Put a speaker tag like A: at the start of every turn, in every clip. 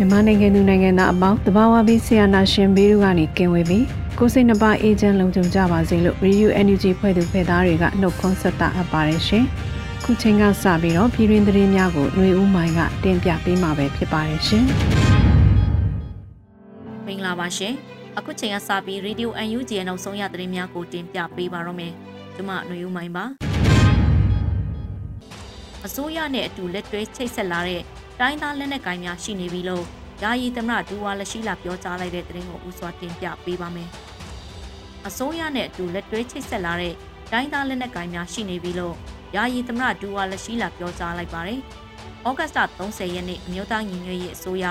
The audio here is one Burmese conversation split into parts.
A: မြန်မာနိုင်ငံသူနိုင်ငံသားအပေါင်းတဘာဝပြီးဆရာနာရှင်ဘေးတို့ကနေကင်ဝေးပြီးကိုစိတ်နှပါအေဂျင့်လုံခြုံကြပါစေလို့ Radio NUG ဖွဲ့သူဖွဲ့သားတွေကနှုတ်ခွန်းဆက်တာအပ်ပါတယ်ရှင်။ခုချိန်ကစပြီးတော့ပြည်တွင်သတင်းများကိုຫນွေဦးမိုင်ကတင်ပြပေးမှာပဲဖြစ်ပါတယ်ရှင်။
B: မင်္ဂလာပါရှင်။အခုချိန်ကစပြီး Radio NUG ရဲ့နောက်ဆုံးရသတင်းများကိုတင်ပြပေးပါရမယ်။ကျွန်မຫນွေဦးမိုင်ပါ။အစိုးရနဲ့အတူလက်တွဲချိတ်ဆက်လာတဲ့ တိုင်းသားလက်နက်ကိုင်များရှိနေပြီလို့ယာယီသမရဒူဝါလက်ရှိလာပြောကြားလိုက်တဲ့သတင်းကိုဦးစွာတင်ပြပေးပါမယ်။အစိုးရနဲ့အတူလက်တွဲချိတ်ဆက်လာတဲ့တိုင်းသားလက်နက်ကိုင်များရှိနေပြီလို့ယာယီသမရဒူဝါလက်ရှိလာပြောကြားလိုက်ပါတယ်။ဩဂတ်စ်လ30ရက်နေ့အမျိုးသားညီညွတ်ရေးအစိုးရ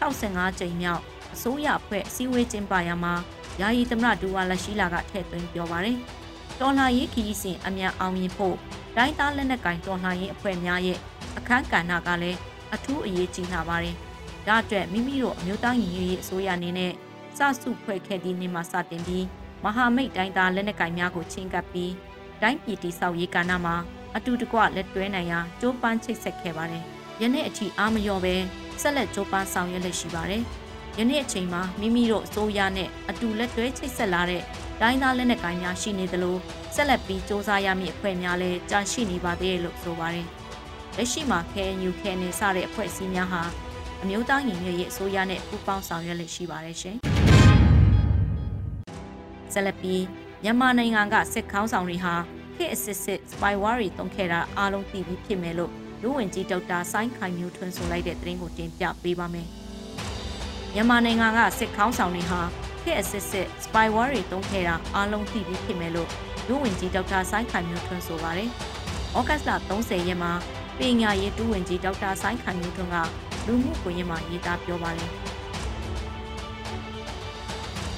B: 65ကြိမ်မြောက်အစိုးရအဖွဲ့အစည်းအဝေးကျင်းပရာမှာယာယီသမရဒူဝါလက်ရှိလာကထည့်သွင်းပြောပါတယ်။တော်လှန်ရေးခီးစဉ်အမြန်အောင်မြင်ဖို့တိုင်းသားလက်နက်ကင်တော်လှန်ရေးအဖွဲ့များရဲ့အခမ်းကဏ္ဍကလည်း အထူးအရေးကြီးလာပါတယ်။ဒါအတွက်မိမိတို့အမျိုးသားညီညွတ်ရေးအစိုးရအနေနဲ့စစုဖွဲ့ခဲ့သည့်နေ့မှစတင်ပြီးမဟာမိတ်တိုင်းသားလက်နက်ကိုင်များကိုချင်းကပ်ပြီးတိုင်းပြည်တိဆောက်ရေးကဏ္ဍမှာအတူတကွလက်တွဲနိုင်ရာကြိုးပမ်းချိတ်ဆက်ခဲ့ပါတယ်။ယနေ့အထိအားမလျော့ပဲဆက်လက်ကြိုးပမ်းဆောင်ရွက်လက်ရှိပါတယ်။ယနေ့အချိန်မှာမိမိတို့အစိုးရနဲ့အတူလက်တွဲချိတ်ဆက်လာတဲ့တိုင်းသားလက်နက်ကိုင်များရှိနေသလိုဆက်လက်ပြီးစ조사ရမည့်အဖွဲ့များလည်းကြာရှိနေပါသေးတယ်လို့ဆိုပါတယ်။ လက်ရှိမှာ KNU ခဲနေစတဲ့အဖွဲ့အစည်းများဟာအမျိုးသားညီညွတ်ရေးအစိုးရနဲ့ပူးပေါင်းဆောင်ရွက်လက်ရှိပါတယ်ရှင်။ဆက်လက်ပြီးမြန်မာနိုင်ငံကစစ်ခေါင်းဆောင်တွေဟာခေတ်အစစ်စစ် spyware တွေတုံးခဲ့တာအားလုံးသိပြီးဖြစ်မယ်လို့လူဝင်ကြီးဒေါက်တာဆိုင်းခိုင်မျိုးထွန်းဆိုလိုက်တဲ့သတင်းကိုတင်ပြပေးပါမယ်။မြန်မာနိုင်ငံကစစ်ခေါင်းဆောင်တွေဟာခေတ်အစစ်စစ် spyware တွေတုံးခဲ့တာအားလုံးသိပြီးဖြစ်မယ်လို့လူဝင်ကြီးဒေါက်တာဆိုင်းခိုင်မျိုးထွန်းဆိုပါတယ်။ဩဂတ်လ30ရက်မှာ ပညာရေးတူးဝင်ကြီးဒေါက်တာဆိုင်းခိုင်မျိုးထွန်းကလူမှုကွန်ရက်မှာရေးသားပြောပါတယ်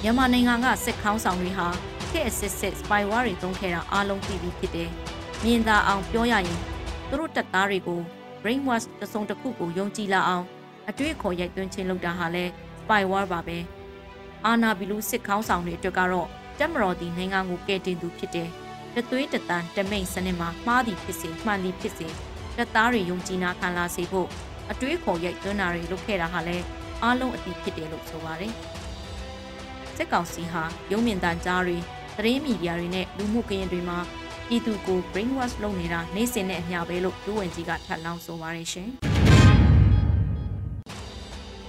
B: မြန်မာနိုင်ငံကစစ်ခေါင်းဆောင်တွေဟာခေတ်အစစ်စစ် spyware တွေသုံးခဲ့တာအားလုံးသိပြီးဖြစ်တယ်။မြင်သာအောင်ပြောရရင်သူတို့တပ်သားတွေကို brainwash တစုံတစ်ခုကိုယုံကြည်လာအောင်အတွေ့အခေါ်ရိုက်သွင်းခြင်းလုပ်တာဟာလဲ spyware ပါပဲ။အာနာဘီလူစစ်ခေါင်းဆောင်တွေအတွက်ကတော့တက်မတော်ဒီနိုင်ငံကိုကယ်တင်သူဖြစ်တယ်။တသွေးတတန်တမိတ်စနစ်မှာမှားသည်ဖြစ်စေမှန်သည်ဖြစ်စေ တပ်သားတွေယုံကြည်နာခံလာစေဖို့အတွေးခေါ်ရိုက်သွင်းတာတွေလုပ်ခဲ့တာဟာလည်းအားလုံးအတိဖြစ်တယ်လို့ဆိုပါတယ်။စစ်ကောင်စီဟာရုံးမြင့်တန်ကြားတွေသတင်းမီဒီယာတွေနဲ့လူမှုကွန်ရက်တွေမှာပြည်သူကို brainwash လုပ်နေတာနေစဉ်နဲ့အမျှပဲလို့လူဝင်ကြီးကထပ်လောင်းဆိုပါတယ်ရှင်။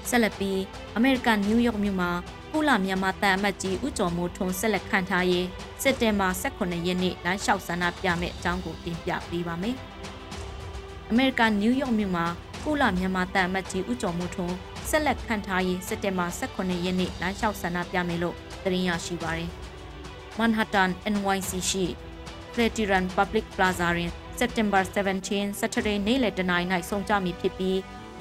B: ဆက်လက်ပြီးအမေရိကန်နယူးယောက်မြို့မှာကုလမြန်မာတန်အမတ်ကြီးဦးကျော်မိုးထွန်းဆက်လက်ခံထားရေးစက်တင်ဘာ18ရက်နေ့လမ်းလျှောက်ဆန္ဒပြမဲ့အကြောင်းကိုတင်ပြပေးပါမယ်။ အမေရိကန်နယူးယောက်မြို့မှာကုလမြန်မာတန်အမတ်ကြီးဦးကျော်မိုးထွန်းဆက်လက်ခံထားရေးစက်တင်ဘာ18ရက်နေ့လမ်းလျှောက်ဆန္ဒပြမယ်လို့သတင်းရရှိပါတယ်။ Manhattan NYC ရှိ Flatiron Public Plaza တွင် September 17 Saturday နေ့လယ်တနာရီ၌ဆုံးကြမည်ဖြစ်ပြီး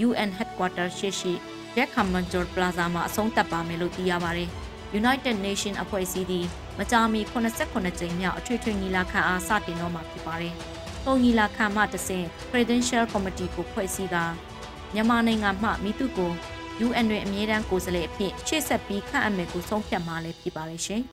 B: UN Headquarter ရှိရှိ Jack Hammond Plaza မှာအဆုံးသတ်ပါမယ်လို့သိရပါတယ်။ United Nation အဖွဲ့အစည်းသည်မကြာမီ89ကြိမ်မြောက်အထွေထွေညီလာခံအားစတင်တော့မှာဖြစ်ပါတယ်။ ပုံညီလာခံမှတဆင့် Credential Committee ကိုဖွဲ့စည်းကမြန်မာနိုင်ငံမှမိသူကို UN တွင်အမြဲတမ်းကိုယ်စားလှယ်အဖြစ်ရှေ့ဆက်ပြီးခန့်အပ်မယ်ကိုဆုံးဖြတ်မှာလည်းဖြစ်ပါလိမ့်ရှင်။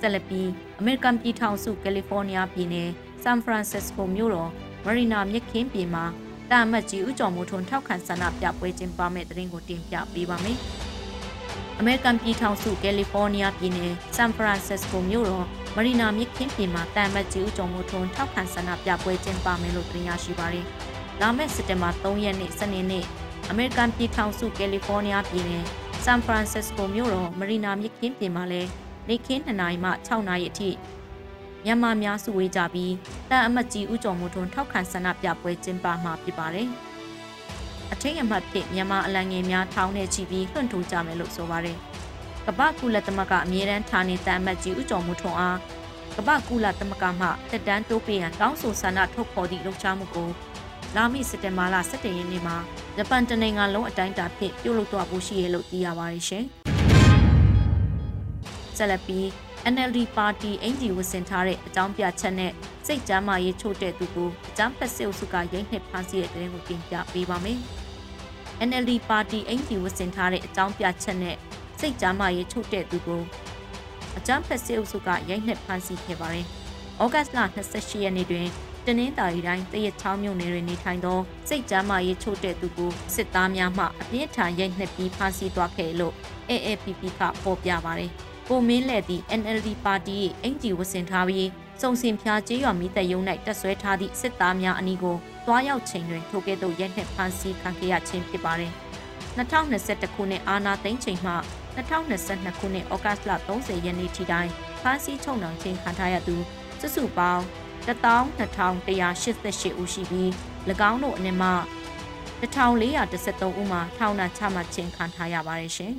B: ဆက်လက်ပြီးအမေရိကန်ပြည်ထောင်စုကယ်လီဖိုးနီးယားပြည်နယ်ဆန်ဖရန်စစ္စကိုမြို့တော်မရီနာမြစ်ခင်းပြည်မှာတာမတ်ကြီးဦးကျော်မိုးထွန်းထောက်ခံဆန္ဒပြပွဲကျင်းပမဲ့တဲ့ရင်ကိုတင်ပြပေးပါမယ်။အမေရိကန်ပြည်ထောင်စုကယ်လီဖိုးနီးယားပြည်နယ်ဆန်ဖရန်စစ္စကိုမြို့တော် မရီနာမြစ်ခင်းပြင်မှာတန်မတ်ကြီးဦးကျော်မိုးထွန်းထောက်ခံဆန္ဒပြပွဲကျင်းပမယ်လို့တင်ရရှိပါတယ်။လာမယ့်စက်တင်ဘာ3ရက်နေ့စနေနေ့အမေရိကန်ပြည်ထောင်စုကယ်လီဖိုးနီးယားပြည်နယ်ဆန်ဖရန်စစ္စကိုမြို့တော်မရီနာမြစ်ခင်းပြင်မှာလည်းနေခင်း2နာရီမှ6နာရီအထိမြန်မာများစုဝေးကြပြီးတန်အမတ်ကြီးဦးကျော်မိုးထွန်းထောက်ခံဆန္ဒပြပွဲကျင်းပမှာဖြစ်ပါတယ်။အထင်အမှတ်ဖြစ်မြန်မာအလံငယ်များထောင်းနေချီပြီးလွှင့်ထူကြမယ်လို့ဆိုပါတယ်။ ကပ္ပကုလသမဂ္ဂအမြဲတမ်းဌာနေတန်အမတ်ကြီးဦးကျော်မိုးထွန်းအားကမ္ဘာကုလသမဂ္ဂမှတက်တန်းတိုးပေးရန်တောင်းဆိုဆန္ဒထုတ်ဖော်သည့်လှုပ်ရှားမှုကိုလာမည့်စက်တင်ဘာလ17ရက်နေ့မှာဂျပန်တနိုင်ငံလုံးအတိုင်းအတာဖြင့်ပြုလုပ်သွားဖို့ရှိရလို့သိရပါတယ်ရှင်။ဆက်လက်ပြီး NLD ပါတီအင်ဂျီဝစ်စင်ထားတဲ့အကြောင်းပြချက်နဲ့စိတ်ကြမ်းမာရေးချို့တဲ့သူကိုအကြမ်းဖက်စစ်အုပ်စုကရိုက်နှက်ဖမ်းဆီးတဲ့တဲ့ရင်ကိုတင်ပြပေးပါမယ်။ NLD ပါတီအင်ဂျီဝစ်စင်ထားတဲ့အကြောင်းပြချက်နဲ့ စိတ်ကြမ်းမာရေးချို့တဲ့သူကိုအကြမ်းဖက်စစ်အုပ်စုကရိုက်နှက်ဖမ်းဆီးခဲ့ပါတယ်။ဩဂတ်လ28ရက်နေ့တွင်တနင်္သာရီတိုင်းတရက်ချောင်းမြို့နယ်တွင်နေထိုင်သောစိတ်ကြမ်းမာရေးချို့တဲ့သူကိုစစ်သားများမှအပြင်းထန်ရိုက်နှက်ပြီးဖမ်းဆီးသွားခဲ့လို့ AAPP ကဖော်ပြပါတယ်။ကိုမင်းလက်သည့် NLD ပါတီ၏အင်ဂျီဝစင်ထားပြီးစုံစင်ဖျားကျေးရွာမိသက်ယုံ၌တက်ဆွဲထားသည့်စစ်သားများအနီးကိုတွားရောက်ချိန်တွင်ထိုကဲ့သို့ရိုက်နှက်ဖမ်းဆီးခံခဲ့ရခြင်းဖြစ်ပါတယ်။2021ခုနှစ်အာနာသိန်းချိန်မှ 2022ခုနှစ်ဩဂတ်လ30ရက်နေ့ထိတိုင်ဖမ်းဆီးချုပ်နှောင်ခြင်းခံထားရသူစုစုပေါင်း12188ဦးရှိပြီး၎င်းတို့အနေမှ1413ဦးမှာထောင်ဒဏ်ချမှတ်ခြင်းခံထားရပါတယ်ရှင်။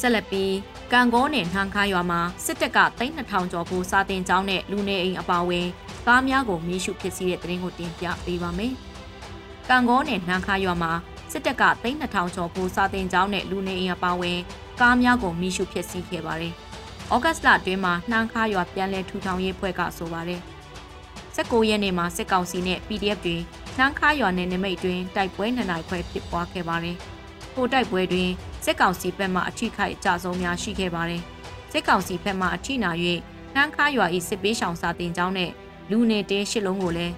B: ဆက်လက်ပြီးကံကောနယ်နှန်းခါရွာမှာစစ်တပ်က3200ကျော်ကိုစာတင်ကြောင်းနဲ့လူနေအိမ်အပါအဝင်ကားများကိုမီးရှို့ဖြစ်စီတဲ့တရင်ကိုတင်ပြပေးပါမယ်။ကံကောနယ်နှန်းခါရွာမှာ စစ်တပ်က3200ကျော်ကိုစာတင်ကြောင်းနဲ့လူနေအိမ်အပါအဝင်ကားများကိုမီးရှို့ဖြစ်စီခဲ့ပါတယ်။ဩဂတ်လအတွင်းမှာနှမ်းခါရွာပြန်လည်ထူထောင်ရေးဖွဲ့ကဆိုပါတယ်။19ရက်နေ့မှာစစ်ကောင်စီနဲ့ PDF တွေနှမ်းခါရွာနယ်နိမိတ်တွင်တိုက်ပွဲနှစ်နိုင်ခွဲဖြစ်ပွားခဲ့ပါတယ်။ထိုတိုက်ပွဲတွင်စစ်ကောင်စီဘက်မှအထိခိုက်အကြဆုံးများရှိခဲ့ပါတယ်။စစ်ကောင်စီဘက်မှအထိနာ၍နှမ်းခါရွာ၏စစ်ပေးရှောင်စာတင်ကျောင်းနဲ့လူနေတဲရှစ်လုံးကိုလည်း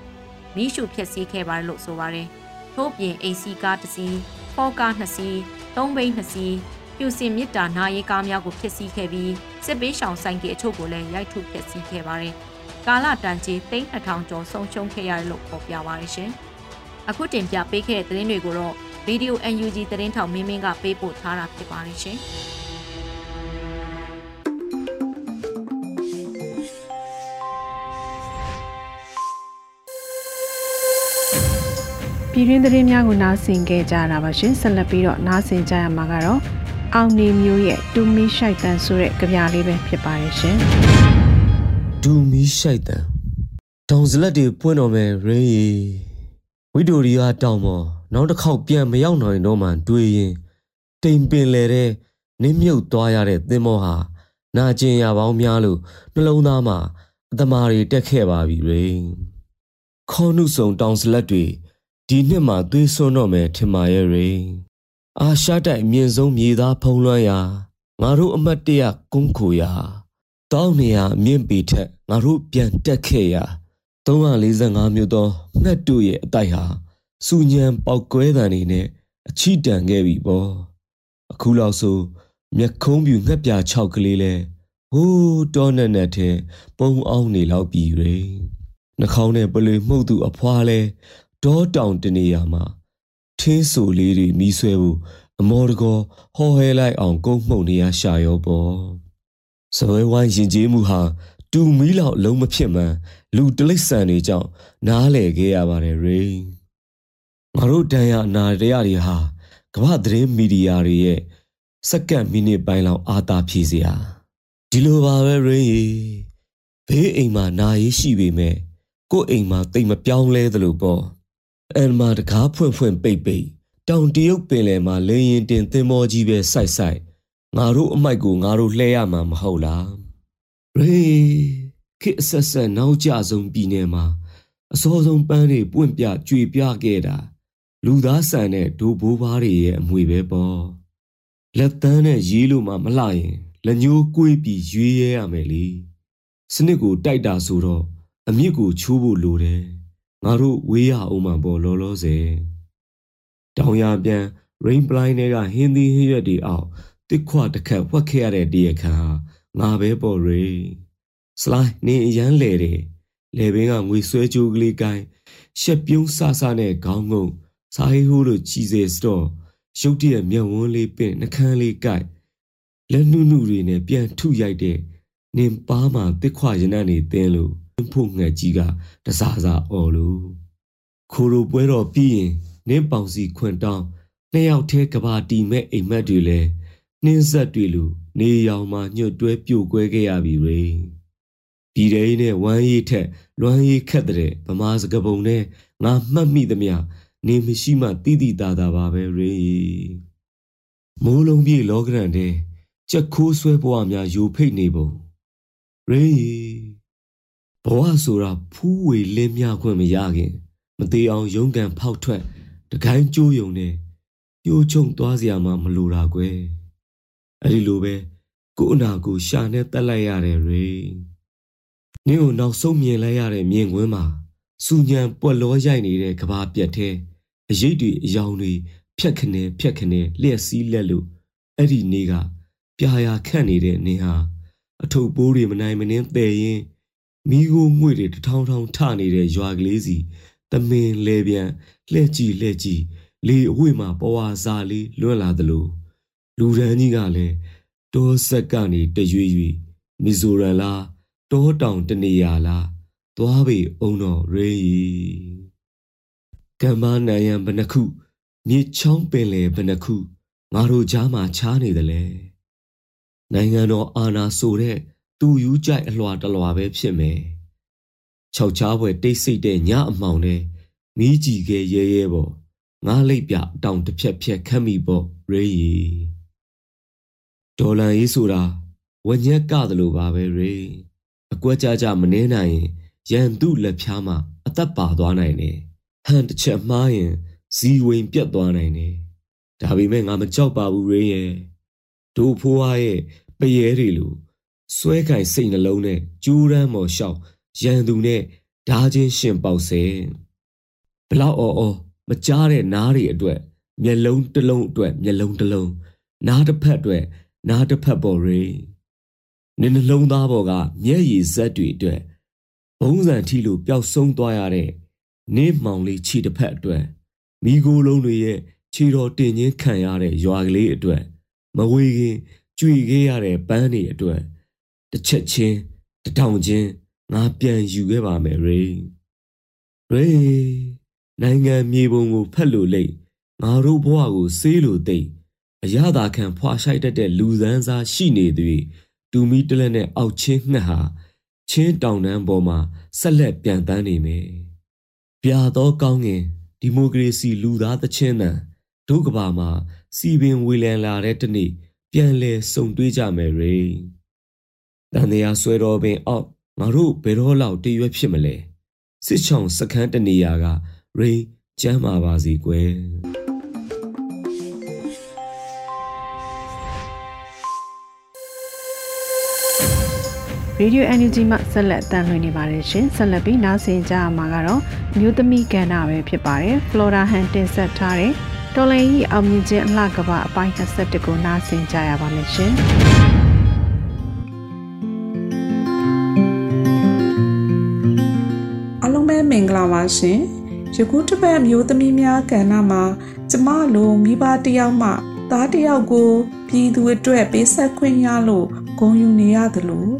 B: မိရှုဖျက်ဆီးခဲ့ပါတယ်လို့ဆိုပါတယ်။ ထို့ပြင် AC ကားတစ်စီး၊ဖောကားနှစ်စီး၊သုံးဘိန်းနှစ်စီးပြူစင်မြစ်တာနာရေးကားများကိုဖျက်ဆီးခဲ့ပြီးစစ်ပေးရှောင်ဆိုင်ကအချို့ကိုလည်းရိုက်ထုဖျက်ဆီးခဲ့ပါတယ်။ကာလတန်ကြီးသိန်း2000ကျော်ဆုံးရှုံးခဲ့ရတယ်လို့ဖော်ပြပါရရှင်။အခုတင်ပြပေးခဲ့တဲ့သတင်းတွေကိုတော့ Video UNG သတင်းထောက်မင်းမင်းကပေးပို့ထားတာဖြစ်ပါတယ်ရှင်။
A: ပြည်တွင်းသတင်းများကိုနားဆင်ကြကြတာပါရှင်ဆက်လက်ပြီးတော့နားဆင်ကြရမှာကတော့အောင်နေမျိုးရဲ့တူမီရှိုက်တန်ဆိုတဲ့ကြပြလေးပဲဖြစ်ပါတယ်ရှင်
C: ဒူမီရှိုက်တန်တောင်စလက်တွေပွင့်တော်မယ်ရင်းရီဝီဒိုရီယာတောင်ပေါ်နောက်တစ်ခေါက်ပြန်မရောက်နိုင်တော့မှတွေ့ရင်တိမ်ပင်လေတဲ့နင်းမြုပ်သွားရတဲ့သင်္ဘောဟာနာကျင်ရပေါင်းများလို့နှလုံးသားမှာအသမားတွေတက်ခဲ့ပါပြီရေခေါနုဆုံတောင်စလက်တွေ ဒီနှစ်မှာသွေးစွန်းတော့မယ်ထင်ပါရဲ့ရေအာရှတိုက်အမြင့်ဆုံးမြေသားဖုံးလွှမ်းရာငါတို့အမတ်တရကုန်းခိုရာတောင်းနေရအမြင့်ပေထက်ငါတို့ပြန်တက်ခဲ့ရာ345မြို့သောငှက်တို့ရဲ့အတိုက်ဟာစူညံပေါက်ကွဲတံတွေနဲ့အချီတန်ခဲ့ပြီပေါ့အခုလောက်ဆိုမျက်ခုံးပြူငှက်ပြ6ကလေးလဲဟိုးတောနဲ့နဲ့ထဲပုံအောင်နေလောက်ပြီရေနှာခေါင်းနဲ့ပလွေမှုတ်သူအဖွာလဲ ဒေါတောင်တနေရာမှာထင်းဆူလေးတွေမီးဆွဲဖို့အမော်တကောဟော်ဟဲလိုက်အောင်ကုန်းမှုန်နေရရှာရောပေါ့စပွဲဝိုင်းရင်ကျေးမှုဟာတူမီးလောက်လုံးမဖြစ်မှန်လူတလိษံတွေကြောင့်နားလေခဲ့ရပါတယ်ရေငါတို့တန်ရအနာတရားတွေဟာကမ္ဘာသတင်းမီဒီယာတွေရဲ့စက္ကန့်မိနစ်ပိုင်းလောက်အာသာဖြည့်စရာဒီလိုပါပဲရင်းရီဘေးအိမ်မှာနာရေးရှိပေမဲ့ကို့အိမ်မှာတိတ်မပြောင်းလဲသလိုပေါ့ အန်မာတကားဖွင့်ဖွင့်ပိတ်ပိတ်တောင်တရုတ်ပင်လယ်မှာလေရင်တင်သင်္ဘောကြီးပဲစိုက်စိုက်ငါတို့အမိုက်ကိုငါတို့လှဲရမှာမဟုတ်လားရေခေအဆက်ဆက်နောက်ကျဆုံးပြည်နယ်မှာအစောဆုံးပန်းတွေပွင့်ပြကြွေပြခဲ့တာလူသားဆန်တဲ့ဒိုးဘိုးဘားတွေရဲ့အမွေပဲပေါ့လက်တန်းနဲ့ရေးလို့မှမလှရင်လက်ညှိုးကွေးပြီးရွေးရဲရမယ်လေစနစ်ကိုတိုက်တာဆိုတော့အမြစ်ကိုချိုးဖို့လိုတယ် ငါတို့ဝေးရအောင်မှာပေါ့လောလောဆယ်တောင်ရပြန် rain blind တွေကဟင်းသီးဟင်းရွက်တွေအောက်တစ်ခွတစ်ခတ်ဝှက်ခဲ့ရတဲ့တရခါငါပဲပေါ်ရေစလိုက်နင်းအရန်လဲတယ်လေဘင်းကငွေဆွဲကြိုးကလေးကိုင်းရှက်ပြုံးဆဆနဲ့ခေါင်းငုံစားဟိဟိုးလိုကြီးစေစတော့ရုတ်တရက်မျက်ဝန်းလေးပင့်နှကန်းလေးကိုက်လက်နှုနှုတွေနဲ့ပြန်ထုရိုက်တဲ့နင်ပါးမှာတစ်ခွရနံ့နေတင်းလို့ ဖို့ငှက်ကြီးကတစားစားအော်လို့ခိုးလိုပွဲတော်ပြီးရင်နင်းပေါင်စီခွန်တောင်းနှစ်ယောက်တည်းကဘာတီမဲ့အိမ်မက်တွေလဲနှင်းဆက်တွေလူနေရောင်မှညွတ်တွဲပြိုကွဲခဲ့ရပြီရေပြည်ရဲနဲ့ဝမ်းရည်ထက်လွမ်းရည်ခက်တဲ့ဗမာစကပုံနဲ့ငါမှတ်မိသမျှနေမရှိမှတိတိတာတာပါပဲရေမိုးလုံးပြေလောကရန်တဲ့ချက်ခိုးဆွဲဘဝများယူဖိတ်နေပုံရေ ဘဝဆိုတာဖူးဝေလင်းမြခွင့်မရခင် မသေးအောင်ရုန်းကန်ဖောက်ထွက်တကိုင်းကျိုးယုံနဲ့ပြိုးချုံသွားစရာမှမလိုတာကွယ်အဲ့ဒီလိုပဲကို့အနာကိုရှာနဲ့တက်လိုက်ရတယ်ရေနင်းကိုနောက်ဆုံးမြင်လိုက်ရတဲ့မြင်ကွင်းမှာစူညံပွက်လောရိုက်နေတဲ့ကဘာပြက်သေးအရိတ်တွေအယောင်တွေဖြက်ခနဲဖြက်ခနဲလျက်စီးလက်လို့အဲ့ဒီနေ့ကပြာရာခန့်နေတဲ့နင်းဟာအထုပ်ပိုးတွေမနိုင်မနှင်းတဲ့ရင် မိโกငွေတွေတထောင်ထောင်ထနေတဲ့ရွာကလေးစီတမင်လဲပြန်လှဲ့ကြည့်လှဲ့ကြည့်လေအဝိမှာပဝါစာလေးလွန့်လာသလိုလူရန်ကြီးကလည်းတောဆက်ကနေတရွေ့ရွေ့မီဇိုရန်လားတောတောင်တနေရလားသွားပေအောင်တော့ရေကမ္ဘာနံရံဘဏခုမြေချောင်းပင်လေဘဏခုငါတို့ကြားမှာချားနေတယ်လေနိုင်ငံတော်အာဏာဆိုတဲ့ သူယူကြိုက်အလွာတလွာပဲဖြစ်မယ်ခြောက်ချားပွဲတိတ်ဆိတ်တဲ့ညအမှောင်နဲ့မီးကြည့်ခဲရဲရဲပေါ့ငါလိပ်ပြတောင်တစ်ဖြက်ဖြက်ခတ်မိပေါ့ရေရီဒေါ်လာရေးဆိုတာဝညက်ကသလိုပါပဲရေအကွက်ကြကြမနှင်းနိုင်ရင်ရန်သူ့လက်ဖြားမှာအသက်ပါသွားနိုင်တယ်ဟန်တစ်ချက်မှားရင်ဇီဝင်ပြတ်သွားနိုင်တယ်ဒါပေမဲ့ငါမကြောက်ပါဘူးရေရဲ့ဒို့ဖိုးအားရဲ့ပရဲတွေလို စွဲကင်စိတ်နှလုံးနဲ့ကျူးရမ်းမော်လျှောက်ရန်သူနဲ့ဓာချင်းရှင်ပေါက်စဲဘလောက်အော်အော်မကြားတဲ့နားတွေအတွက်မျက်လုံးတစ်လုံးအတွက်မျက်လုံးတစ်လုံးနားတစ်ဖက်အတွက်နားတစ်ဖက်ပေါ်ရေနင်းနှလုံးသားပေါ်ကမျက်ရည်ဇက်တွေအတွက်ဘုံစံထီလို့ပျောက်ဆုံးသွားရတဲ့နင်းမောင်လေးခြေတစ်ဖက်အတွက်မိโกလုံးတွေရဲ့ခြေတော်တင်ချင်းခံရတဲ့ရွာကလေးအတွက်မဝေခင်ကြွေခဲ့ရတဲ့ပန်းတွေအတွက် တစ်ချက်ချင်းတထောင်ချင်းငါပြန်ယူခဲ့ပါမယ်ရေရေနိုင်ငံမြေပုံကိုဖက်လို့လိမ့်ငါတို့ဘဝကိုဆေးလို့သိမ့်အရသာခံဖွာရှိုက်တတ်တဲ့လူစန်းစားရှိနေသည်တူမီတလက်နဲ့အောက်ချင်းငှက်ဟာချင်းတောင်တန်းပေါ်မှာဆက်လက်ပြန်တန်းနေမယ်ပြာသောကောင်းငင်ဒီမိုကရေစီလူသားသချင်းတန်ဒုကဘာမှာစီပင်ဝေလန်လာတဲ့တနေ့ပြန်လဲစုံတွေးကြမယ်ရေ တန်တရားဆွဲတော်ပင်အောက်ငါတို့ဘယ်တော့လောက်တရွက်ဖြစ်မလဲစစ်ချောင်စခန်းတနေရာကရိန်ကျမ်းမာပါစီကွယ်
A: ရေဒီယို NUG မှဆက်လက်တန်လှည့်နေပါတယ်ရှင်ဆက်လက်ပြီးနားဆင်ကြရမှာကတော့မြို့သမီးကဏ္ဍပဲဖြစ်ပါတယ် Flora Han တင်ဆက်ထားတဲ့တော်လင်ကြီးအောင်မြင်ခြင်းအလှကပအပိုင်း21ကိုနားဆင်ကြရပါမယ်ရှင်
D: ဂလာပါရှင်ယခုတစ်ပတ်မျိုးသမီးများကဏ္ဍမှာကျမလိုမိဘတယောက်မှသားတယောက်ကိုပြည်သူအတွက်ပေးဆက်ခွင့်ရလို့ဂုဏ်ယူနေရတယ်လို့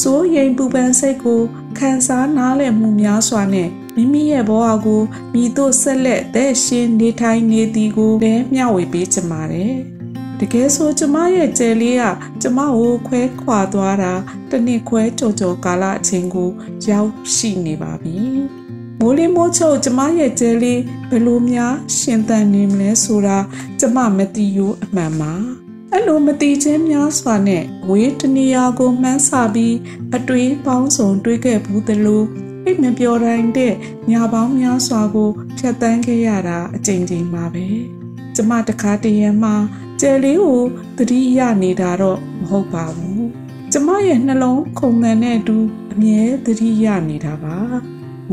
D: စိုးရိမ်ပူပန်စိတ်ကိုခံစားနားလည်မှုများစွာနဲ့မိမိရဲ့ဘဝကိုမိတို့ဆက်လက်သက်ရှင်နေထိုင်နေသည်ကိုလည်းမျှဝေပေးချင်ပါတယ်။တကယ်ဆိုကျမရဲ့ကြယ်လေးကကျမကိုခွဲခွာသွားတာတနစ်ခွဲကြော်ကြော်ကာလအချိန်ကိုရောက်ရှိနေပါပြီ။ မိုးလေးမိုးချုပ်ကျမရဲ့ကြယ်လေးဘယ်လိုများ ရှင်သန်နေမလဲဆိုတာကျမမသိရိုးအမှန်ပါ။အဲ့လိုမတိချင်းများစွာနဲ့ဝေးတနေရာကိုမှန်းဆပြီးအတွေးပေါင်းစုံတွေးခဲ့ဘူးသလိုအိတ်မပြောတိုင်းတဲ့ညာပေါင်းများစွာကိုဖြတ်တန်းခဲ့ရတာအကြိမ်ကြိမ်ပါပဲကျမတခါတရံမှာကျယ်လေးကိုသတိရနေတာတော့မဟုတ်ပါဘူးကျမရဲ့နှလုံးခုန်ခံတဲ့အတူအမြဲသတိရနေတာပါ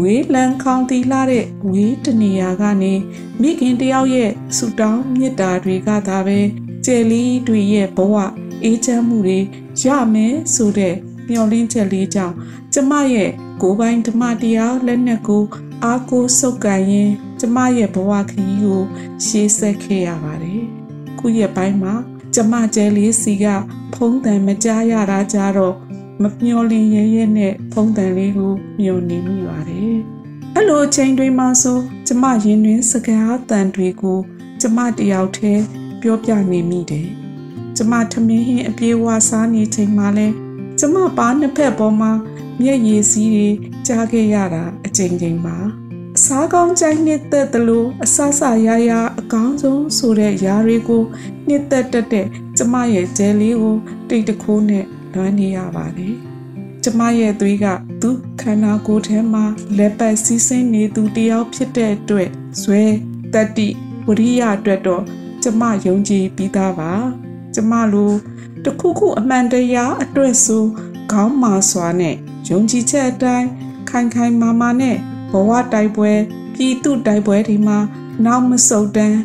D: ဝေးလန်းခေါင်းတီလာတဲ့ဝေးတနေရာကနေမိခင်တယောက်ရဲ့ဆူတောင်းမြစ်တာတွေကသာပဲကျယ်လီတွေရဲ့ဘဝအေးချမ်းမှုတွေရမယ်ဆိုတဲ့မျှော်လင့်ချက်လေးကြောင့်ကျမရဲ့ကိုယ်ပိုင်ဓမ္မတရားလက်နက်ကိုအားကိုးစုပ်ကန်ရင်ကျမရဲ့ဘဝခရီးကိုရှေးဆက်ခဲ့ရပါတယ်။ခုရက်ပိုင်းမှာကျမကျဲလေးစီကဖုံးတန်မကြားရတာကြတော့ မမျော်လင့်ရရဲ့နဲ့ဖုံးတန်လေးကိုမျောနေမိပါတယ်။အဲ့လိုအချိန်တွေမှာဆိုကျမရင်တွင်စကားတန်တွေကိုကျမတယောက်တည်းပြောပြနေမိတယ်။ကျမထမင်းဟင်းအပြေးဝစားနေချိန်မှာလဲကျမပါနှစ်ဖက်ပေါ်မှာမျက်ရည်စည်းတွေကြားခဲ့ရတာအချိန်ချင်းပါအစားကောင်းကြိုက်နှစ်သက်သလိုအဆဆရရအကောင်းဆုံးဆိုတဲ့ຢာတွေကိုနှစ်သက်တတ်တဲ့ကျမရဲ့ဂျဲလေးကိုတိတ်တခိုးနဲ့ လွမ်းနေရပါတယ်ကျမရဲ့သွေးကသူ့ခန္ဓာကိုယ်ထဲမှာလက်ပတ်စီးဆင်းနေသူတယောက်ဖြစ်တဲ့အတွက်ဇွဲတတ္တိဝရိယအတွက်တော့ကျမယုံကြည်ပြီးသားပါကျမလိုတခုခုအမှန်တရားအတွက်ဆိုခေါင်းမာစွာနဲ့ယုံကြည်ချက်အတိုင်းခိုင်ခိုင်မာမာနဲ့ဘဝတိုက်ပွဲပြည်သူတိုက်ပွဲတွေမှာနောက်မဆုတ်တမ်း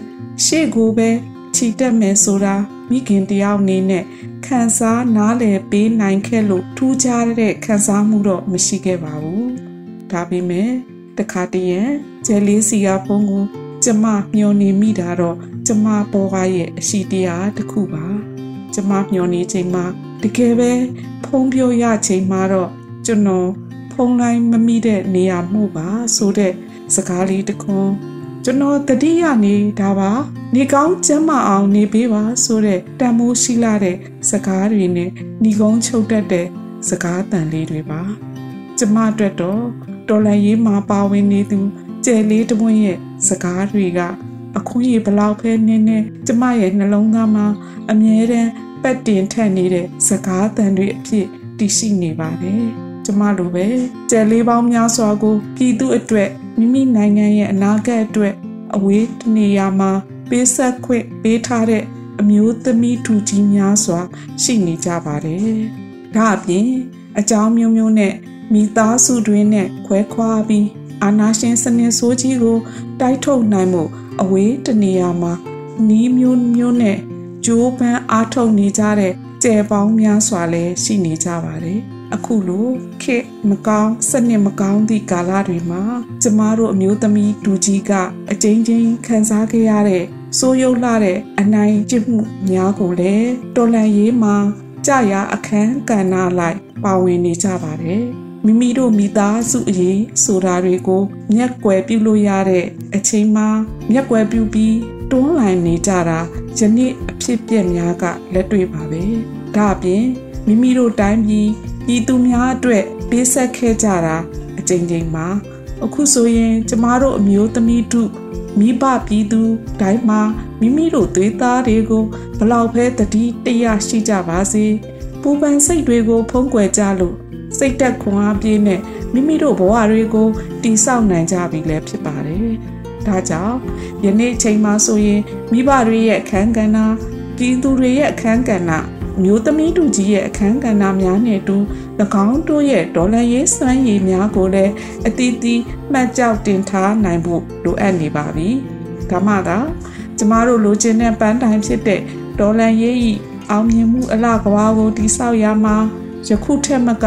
D: ရှေ့ကိုပဲခြိတက်မယ်ဆိုတာမိခင်တယောက်အနေနဲ့ ခံစားနားလည်ပေးနိုင်ခဲ့လို့ထူးခြားတဲ့ခံစားမှုတော့မရှိခဲ့ပါဘူး။ဒါပေမဲ့တခါတည်းရန်ကျဲလေးစီကဖုန်းကိုကျမမျောနေမိတာတော့ကျမပေါ်ကားရဲ့အရှိတရားတစ်ခုပါ။ကျမမျောနေချိန်မှာတကယ်ပဲဖုံးပြောရချိန်မှာတော့ကျွန်တော်ဖုံးလိုက်မမိတဲ့နေရာမှုပါဆိုတဲ့စကားလေးတခွန်း ကျွန်တော်တတိယနေတာပါနေကောင်းကျမ်းမအောင်နေပေးပါဆိုတဲ့တန်မိုးရှိလာတဲ့စကားတွေနဲ့ညီကုန်းချုပ်တတ်တဲ့စကားတန်လေးတွေပါကျမအတွက်တော့တော်လန်ရေးမှာပါဝင်နေသူကျယ်လေးတပွင့်ရဲ့စကားတွေကအခွင့်အရေးဘလောက်ပဲနင်းနေကျမရဲ့နှလုံးသားမှာအမြဲတမ်းပတ်တင်ထက်နေတဲ့စကားတန်တွေအဖြစ်တည်ရှိနေပါတယ်။ ကျမလိုပဲကျယ်လေးပေါင်းများစွာကိုပြည်သူအတွက်မိမိနိုင်ငံရဲ့အနာဂတ်အတွက်အဝေးတနေရာမှာပေးဆက်ခွင့်ပေးထားတဲ့အမျိုးသမီးထူကြီးများစွာ ရှိနေကြပါတယ်။ဒါအပြင်အကြောင်းမျိုးမျိုးနဲ့မိသားစုတွင်းနဲ့ခွဲခွာပြီးအာနာရှင်စနစ်ဆိုးကြီးကို တိုက်ထုတ်နိုင်မှုအဝေးတနေရာမှာနီးမျိုးမျိုးနဲ့ကြိုးပမ်းအားထုတ်နေကြတဲ့ကျယ်ပေါင်းများစွာလည်းရှိနေကြပါတယ်။ အခုလိုခေမကောင်းစနစ်မကောင်းသည့်ကာလတွေမှာကျမတို့အမျိုးသမီးဒူကြီးကအကျဉ်းချင်းခံစားခဲ့ရတဲ့စိုးရုပ်လာတဲ့အနိုင်ကျင့်မှုများကိုလည်းတော်လန်ရေးမှာကြာရအခန်းကဏ္ဍလိုက်ပါဝင်နေကြပါတယ်။မိမိတို့မိသားစုအရေးဆိုတာတွေကိုမျက်ကွယ်ပြုလို့ရတဲ့အချိန်မှာမျက်ကွယ်ပြုပြီးတွန်းလှန်နေကြတာယနေ့အဖြစ်ပြက်များကလက်တွေ့ပါပဲဒါအပြင်မိမိတို့တိုင်းပြည် ပြည်သူများအတွက်ပေးဆက်ခဲ့ကြတာအကြိမ်ကြိမ်မှာအခုဆိုရင်ကျမတို့အမျိုးသမီးတို့မိဘပြည်သူတိုင်းမှာမိမိတို့သွေးသားတွေကိုဘလောက်ပဲတတိတရရှိကြပါစေပူပန်စိတ်တွေကိုဖုံးကွယ်ကြလို့စိတ်သက်ခွန်အားပြည့်နဲ့မိမိတို့ဘဝတွေကိုတည်ဆောက်နိုင်ကြပြီလည်းဖြစ်ပါတယ်ဒါကြောင့်ယနေ့ချိန်မှာဆိုရင်မိဘတွေရဲ့အခန်းကဏ္ဍပြည်သူတွေရဲ့အခန်းကဏ္ဍ မျိုးသမီးတူကြီးရဲ့အခန်းကဏ္ဍများနဲ့တူ၎င်းတို့ရဲ့ဒေါ်လာရေးစွမ်းရည်များကိုလည်းအတီးတီးမှတ်ကြောက်တင်ထားနိုင်ဖို့လိုအပ်နေပါပြီ။ဒါမှသာကျမတို့လိုချင်တဲ့ပန်းတိုင်ဖြစ်တဲ့ဒေါ်လာရေးဤအောင်မြင်မှုအလားကဘာကိုတိဆောက်ရမှာယခုထက်မက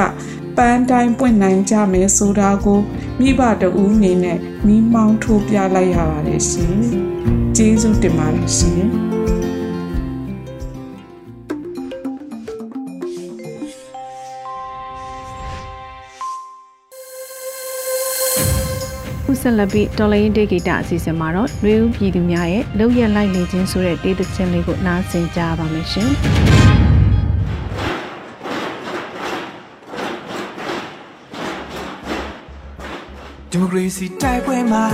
D: ပန်းတိုင်းပွင့်နိုင်ကြမယ်ဆိုတာကိုမိဘတဦးအနေနဲ့မိမောင်းထိုးပြလိုက်ရပါတယ်ရှင်။ကျေးဇူးတင်ပါတယ်ရှင်။
A: ဆက်လက်ပြီးတော်လိုင်းဒေဂီတာအစီအစဉ်မှာတော့နှွေဦးပြည်သူများရဲ့လောက်ရလိုက်နေခြင်းဆိုတဲ့တေးသချင်းလေးကိုနားဆင်ကြပါမယ်ရှင်။
E: ဒီမိုကရေစီတိုက်ပွဲမှာ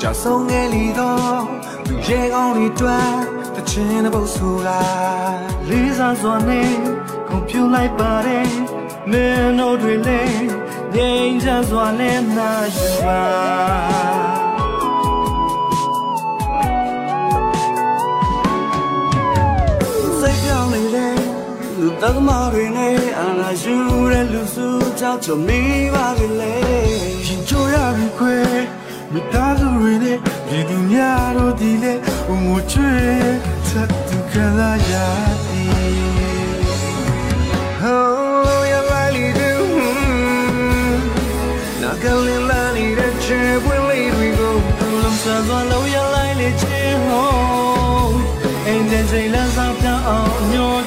E: ကြောက်ဆုံးငယ်လီတော့လူရဲကောင်းတွေတွန်းတချင်တဲ့ပုတ်ဆိုလာလေးစားစွာနဲ့ကွန်ပျူလိုက်ပါတယ်မင်းတို့တွေလည်း ငြိမ်းချမ်းစွာနဲ့နာယူပါစိတ်ပြောင်းနေလေလူတသမားတွေနဲ့အာနာယူတဲ့လူစုကြောက်ချမိပါလေရှင်ချိုရပြီခွေမိသားစုတွေနဲ့ဒီသူများတို့ဒီလေဘုံချွေဆက်သူကလာရ ကလေးလာနေတဲ့ချေပွင့်လေးတွေကိုသူလုံးစားစွာလုံးရလိုက်လေချေဟောအိမ်တဲ့ချိန်လမ်းစာပြအောင်ညှော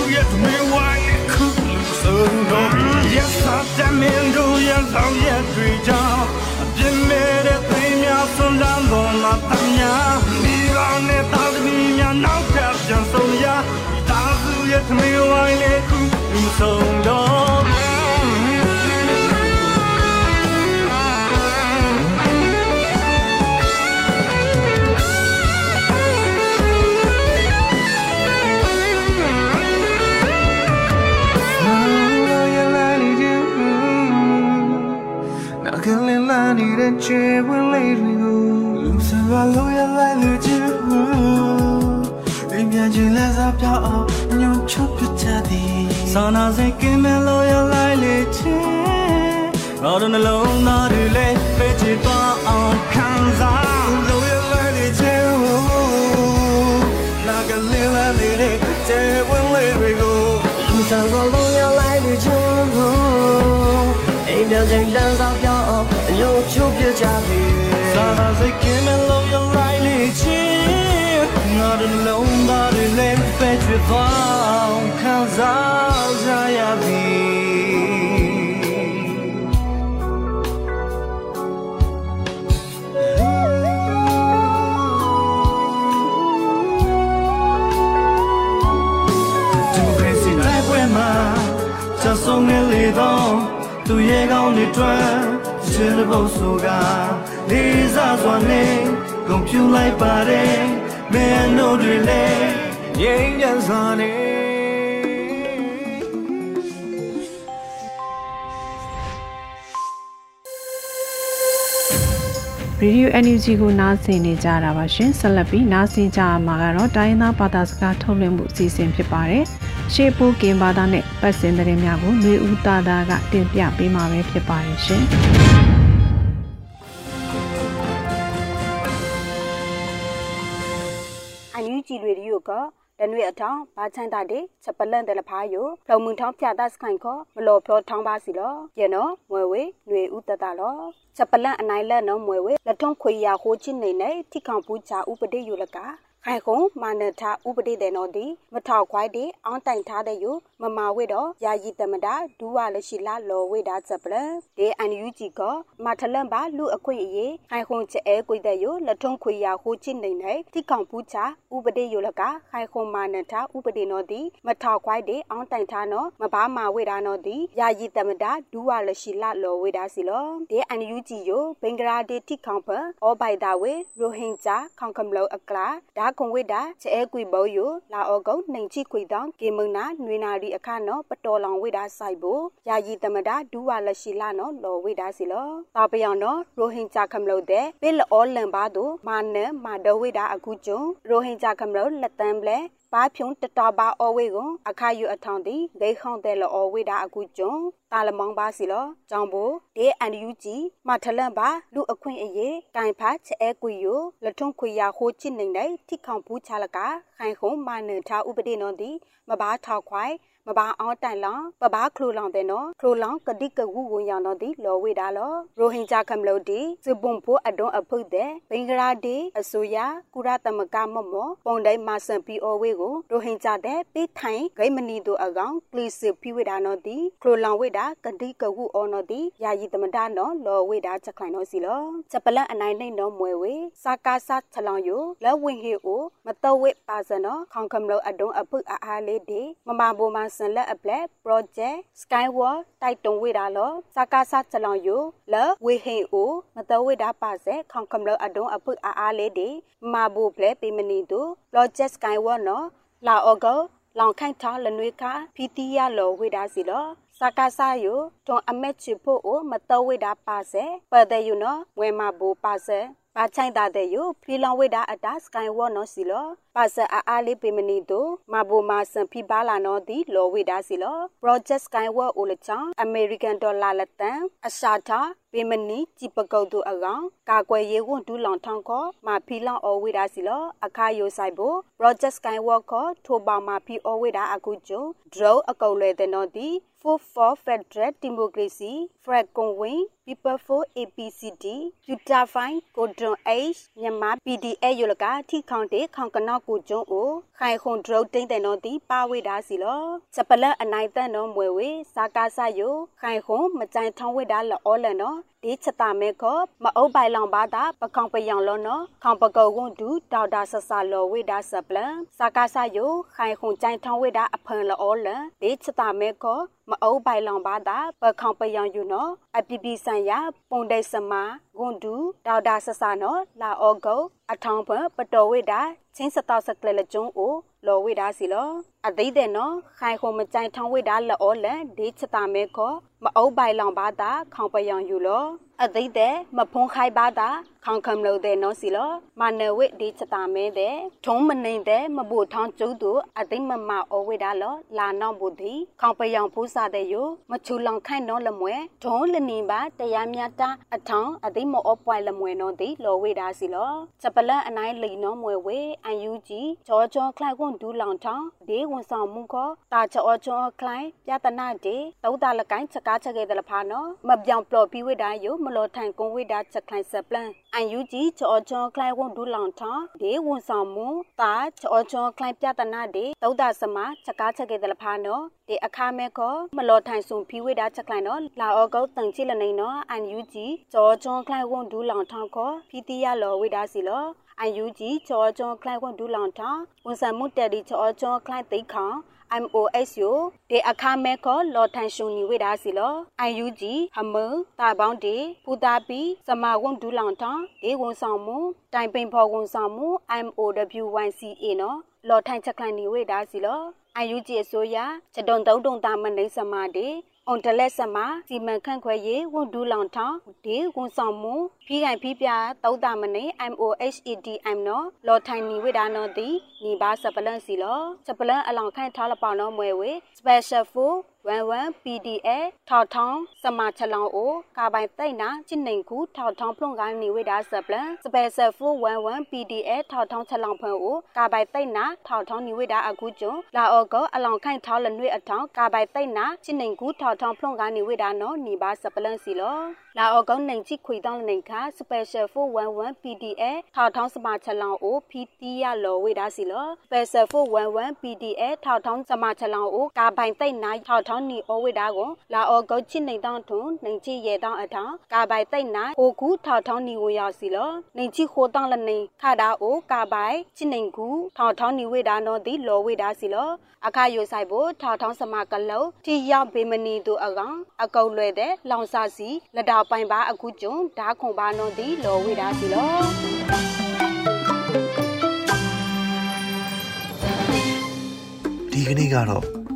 E: dang so ya da su ye tu me wa ye ku lu so no yes sa ta min do ya sa ye twi ja အပြင်းမဲ့တဲ့သိမ်းများဆွမ်းလန်းပေါ်မှာတမ်းများဒီကောင်းနဲ့တာသမီးများနောက်ထပ်ပြန်ဆုံးရဒါစုရဲ့သမီးဝိုင်းလေးခုမဆုံးတော့ တဲ့ချေဝင်လေးတွေကိုလူစံပါလို့ရလိုက်လူချင်ဘူးအမြန်ချင်းလက်စားပြောင်းအောင်ညွန်ချပြချသည်စာနာစိတ်ကင်းမဲ့လို့ရလိုက်လေချင်တော့နှလုံးသားတွေလည်းပြေချသွားအောင်ခံစားလို့ရ
F: လိုက်လေချင်နာကလေးလည်းနေတဲ့ချေဝင်လေးတွေကိုလူစံ
E: ပါလို့ရလိုက်လေချင်အိမ်မြန်ချင်းလက်စားပြောင်း ငါတို့လုံးသားတွေလည်းပဲချွေသွားခံစားကြရပြီဒီမိုကရေစီတိုက်ပွဲမှာချက်ဆုံးနေလေတော့သူရဲ့ကောင်းတွေတွေ့ချစ်ဖို့ဆိုကလေးစားစွာနဲ့ကွန်ပျူလိုက်ပါတယ် မင်းတို့တွေလည်းငြိမ်းချမ်းစွာနဲ့
A: ရေဒီယို NUG ကိုနားဆင်နေကြတာပါရှင်ဆက်လက်ပြီးနားဆင်ကြရမှာကတော့တိုင်းရင်းသားဘာသာစကားထုတ်လွှင့်မှုအစီအစဉ်ဖြစ်ပါတယ်ရှေးပိုးကင်ဘာသာနဲ့ပတ်စင်သတင်းများကိုမျိုးဦးသားသားကတင်ပြပေးမှာပဲဖြစ်ပါတယ်ရှင်
G: န်ယူဂျီရေဒီယိုကတနွေအထောင်ဘာချန်တာတဲ့ချက်ပလန့်တယ်လဖာယိုဖလုံမှုန်ထောင်းဖြာတတ်စခိုင်ခောမလော်ဖြောထောင်းပါစီလောယေနော်မွယ်ဝေຫນွေဥတတလောချက်ပလန့်အနိုင်လက်နော်မွယ်ဝေလက်ထုံခွေရဟိုချင်းနေနေထိခေါင်ပူချာဥပဒေယူလက ခိုင်ခုံမာနထဥပဒေတဲ့နော်ဒီမထောက်ခွိုက်တဲ့အောင်းတိုင်ထားတဲ့ယူမမာဝေတော့ယာယီတမတာဒူဝလရှိလာလော်ဝေတာချက်ပလန့်ဒီအန်ယူဂျီကမထလန့်ပါလူအခွင့်အရေးခိုင်ခုံချဲကွေတဲ့ယူလက်ထုံခွေရဟိုချင်းနေနေထိခေါင်ပူချာဥပဒေယူလကခိုင်ခုံမာနထဥပဒေနော်ဒီမထောက်ခွိုက်တဲ့အောင်းတိုင်ထားနော်မဘာမာဝေတာနော်ဒီယာယီတမတာဒူဝလရှိလာလော်ဝေတာစီလောဒီအန်ယူဂျီယိုဘင်္ဂလားဒေ့ထိခေါင်ဖအောဘိုင်တာဝေရိုဟင်ဂျာခေါင်ကမလောအကလာဒါကွန်ဝေတာချဲကွေဘောယိုလာအောကုံနှိမ်ချိခွေတောင်းကေမုန်နာနွေနာရီအခနော်ပတော်လောင်ဝေတာဆိုင်ဖို့ယာယီတမတာဒူဝလရှိလာနော်လော်ဝေတာစီလောတာပယောင်နော်ရိုဟင်ဂျာခမလို့တဲ့ပိလောလန်ပါတို့မာနမာဒဝေတာအခုကျုံရိုဟင်ဂျာခမလို့လက်တန်းပလဲ ဘာဖြုံတတဘာအဝေကိုအခါယူအထောင်တီဒိခေါန်တဲ့လောအဝေတာအခုကျုံတာလမောင်းပါစီလောကြောင်ဘိုဒေအန်ယူဂျီမထလန့်ပါလူအခွင့်အရေးတိုင်ဖာချဲကွေယိုလထုံခွေရဟိုချစ်နေတဲ့ထိခေါင်ဘူးချလကခိုင်ခုံမာနထဥပဒေနော်ဒီမဘာထောက်ခွိုင်မဘာအောင်တိုင်လောင်ပဘာခလူလောင်တဲ့နော်ခလူလောင်ကတိကဝူဝင်ရောင်တော့ဒီလော်ဝေတာလောရိုဟင်ဂျာကမလို့ဒီစပွန်ဖိုအဒွန်အဖုတ်တဲ့ဘင်္ဂလားဒေ့အစိုးရကုရသမကမမောပုံတိုင်းမာဆန်ပီအိုဝေကိုရိုဟင်ဂျာတဲ့ပိထိုင်ဂိမနီတို့အကောင်ကလစ်စဖီဝေတာနော်ဒီခလူလောင်ဝေတာတာကတိကဟုအော်နော်တီယာယီသမဒနော်လော်ဝေတာချက်ခိုင်နော်စီလောချက်ပလန်အနိုင်နိုင်နော်မွဲဝေစာကာဆာချလောင်ယိုလဝင်းဟီအိုမတော်ဝေပါစနော်ခေါင်ခမလို့အဒုံအဖုအားအားလေးဒီမမဘိုမဆန်လက်အပလက် project skyward တိုက်တုံဝေတာလောစာကာဆာချလောင်ယိုလဝေဟီအိုမတော်ဝေတာပါစခေါင်ခမလို့အဒုံအဖုအားအားလေးဒီမဘိုပလက်ပေမနီတို့ project skyward နော်လာအော်ကောလောင်ခိုင်ထားလနွေခါဖီတီယာလောဝေတာစီလောစကားစာယုတွန်အမက်ချဖို့အိုမတော်ဝိတာပါစေပတဲ့ယူနော်ဝဲမဘူပါစေ ပါချိုင်တာတဲ့ယုဖီလောင်ဝိတာအတာစကိုင်းဝေါ်နော်စီလောပါစအားအားလေးပေမနီတို့မဘူမာစံဖီပါလာနော်ဒီလောဝိတာစီလော project skyward အိုလချောင်း american dollar လက်တန်အရှာတာပေမနီကြည်ပကုတ်တို့အကောင်ကာကွယ်ရေးဝန်ဒူးလောင်ထောင်းခေါ်မာဖီလောင်အော်ဝိတာစီလောအခါယိုဆိုင်ဖို့ project skyward ခေါ်ထိုပါမာဖီအော်ဝိတာအခုကျုံ draw အကုတ်လဲတဲ့နော်ဒီ Food for Federal Democracy, Fred Kongwin, People for APCD, Utafine, Kodron H, မြန်မာ PDA ယလကထိခေါင်တဲ့ခေါင်ကနောက်ကိုကျုံအိုခိုင်ခွန်ဒရုတ်တိမ့်တဲ့နော်ဒီပါဝေတာစီလောချက်ပလက်အနိုင်တန်နော်မွေဝေစာကားဆယိုခိုင်ခွန်မကြိုင်ထောင်းဝေတာလောလနော်ဒီချက်တာမဲခောမအုပ်ပိုင်လောင်ပါတာပကောင်ပယောင်လောနော်ခေါင်ပကုတ်ကွန်ဒူဒေါက်တာဆဆလောဝေတာဆပလန်စာကားဆယိုခိုင်ခွန်ကြိုင်ထောင်းဝေတာအဖန်လောလန်ဒီချက်တာမဲခောမအုပ်ပိုင်လောင်ပါတာပခေါင်ပယောင်ယူနော်အပီပီဆန်ရပုံဒိတ်စမာဂွန်ဒူဒေါက်တာဆဆနော်လာအောဂုတ်အထောင်ဖပတော်ဝေတာချင်းစတောက်စကလလကျုံအိုလောဝေတာစီလောအသိတဲ့နော်ခိုင်ခုံမကြိုင်ထောင်းဝေတာလောလန်ဒီချတာမဲခော မအုပ်ပိုင်လောင်ပါတာခေါင်ပယောင်ယူလော အသိတဲ့မဖုံးခိုင်ပါတာခေါင်ခမ်လို့တဲ့နော်စီလောမနဝိဒီချတာမဲတဲ့ထုံးမနေတဲ့မဘူထောင်းကျုပ်တို့အသိမမအဝိဒါလောလာနောက်ဘူးဒီခေါင်ပယောင်ဖူးစားတဲ့ယမချူလောင်ခိုင်နော်လမွဲဒုံးလနီပါတရားမြတ်တာအထောင်းအသိမအပွိုင်လမွဲနော်ဒီလောဝိဒါစီလောချက်ပလန်အနိုင်လိနော်မွဲဝေအန်ယူဂျီဂျောဂျောခလိုက်ကွန်ဒူလောင်ထောင်းဒီဝန်ဆောင်မှုခောတာချောချောခလိုက်ပြတနာဒီတောတာလကိုင်းချက်ကားချက်ခဲ့တဲ့လဖာနော်မပြောင်ပလော်ပြီးဝိဒါယမလောထိုင်ကွန်ဝိဒါချက်ခိုင်ဆက်ပလန်အန်ယူဂျီချောချောခလိုက်ကွန်ဒူလောင်ထောင်းဒီဝန်ဆောင်မှုတာချောချောခလိုက်ပြတနာဒီတောတာစမချက်ကားချက်ခဲ့တဲ့လဖာနော်ဒီအခါမဲခောမလောထိုင်ဆုံပြီးဝိဒါချက်ခိုင်နော်လာအောကုတ်တန်ချိလနေနော်အန်ယူဂျီချောချောခလိုက်ကွန်ဒူလောင်ထောင်းခောဖီတီယာလောဝိဒါစီလောအန်ယူဂျီချောချောခလိုက်ကွန်ဒူလောင်ထောင်းဝန်ဆောင်မှုတက်ဒီချောချောခလိုက်သိခေါ MOS ယဒေအခါမဲခောလော်ထိုင်ရှုံနီဝေဒါစီလော IUG ဟမတာပေါင်းဒီပူတာပီစမဝွန်ဒူလောင်တန်ဒေဝန်ဆောင်မှုတိုင်ပိန်ဖော်ဝန်ဆောင်မှု MOW1CA နော်လော်ထိုင်ချက်ခိုင်နီဝေဒါစီလော IUG အစိုးရချက်တုံတုံတုံတာမနေစမဒီအွန်တလက်စမစီမံခန့်ခွဲရေးဝန်ဒူလောင်ထောင်းဒီဝန်ဆောင်မှုဖိခိုင်ဖိပြတောက်တာမနေ MOHEDM နော်လော်ထိုင်နီဝိဒါနော်ဒီနီပါစပလန်စီလောစပလန်အလောင်ခန့်ထားလပေါနော်မွဲဝေ special for 11 PDA ထောက်ထောင်းစမချလောင်အိုကာပိုင်သိမ့်နာချစ်နေကူထောက်ထောင်းဖလွန်ကိုင်းနေဝိဒါစပလန် special for 11 PDA ထောက်ထောင်းချလောင်ဖန်အိုကာပိုင်သိမ့်နာထောက်ထောင်းနေဝိဒါအခုကျုံလာအောကောအလောင်ခန့်ထားလနွေအထောင်းကာပိုင်သိမ့်နာချစ်နေကူထောက်ထောင်းဖလွန်ကိုင်းနေဝိဒါနော်နီပါစပလန်စီလောလာအောကောနိုင်ချိခွေတောင်းနေခါ special for 11 PDA ထောက်ထောင်းစမချလောင်အို PT ရလောဝိဒါစီလော special for 11 PDA ထောက်ထောင်းစမချလောင်အိုကာပိုင်သိမ့်နာထောက်ထောင်းနီအဝိဒါကိုလာအောကောချစ်နေတောင်းထုံနိုင်ချိရဲတောင်းအထောင်းကာပိုင်သိမ့်နာဟိုကူထောက်ထောင်းနီဝရောက်စီလောနိုင်ချိခိုတောင်းလနေခါတာအိုကာပိုင်ချစ်နေကူထောက်ထောင်းနီဝိဒါနော်ဒီလောဝိဒါစီလောအခါယိုဆိုင်ဖို့ထောက်ထောင်းစမကလုံးတီရောက်ဘေမနီတို့အကောင်အကုတ်လွဲတဲ့လောင်စာစီလက်တော်ပိုင်ပါအခုကျုံဓာခွန်ပါနော်ဒီလောဝိဒါစီလော
H: ဒီကနေ့ကတော့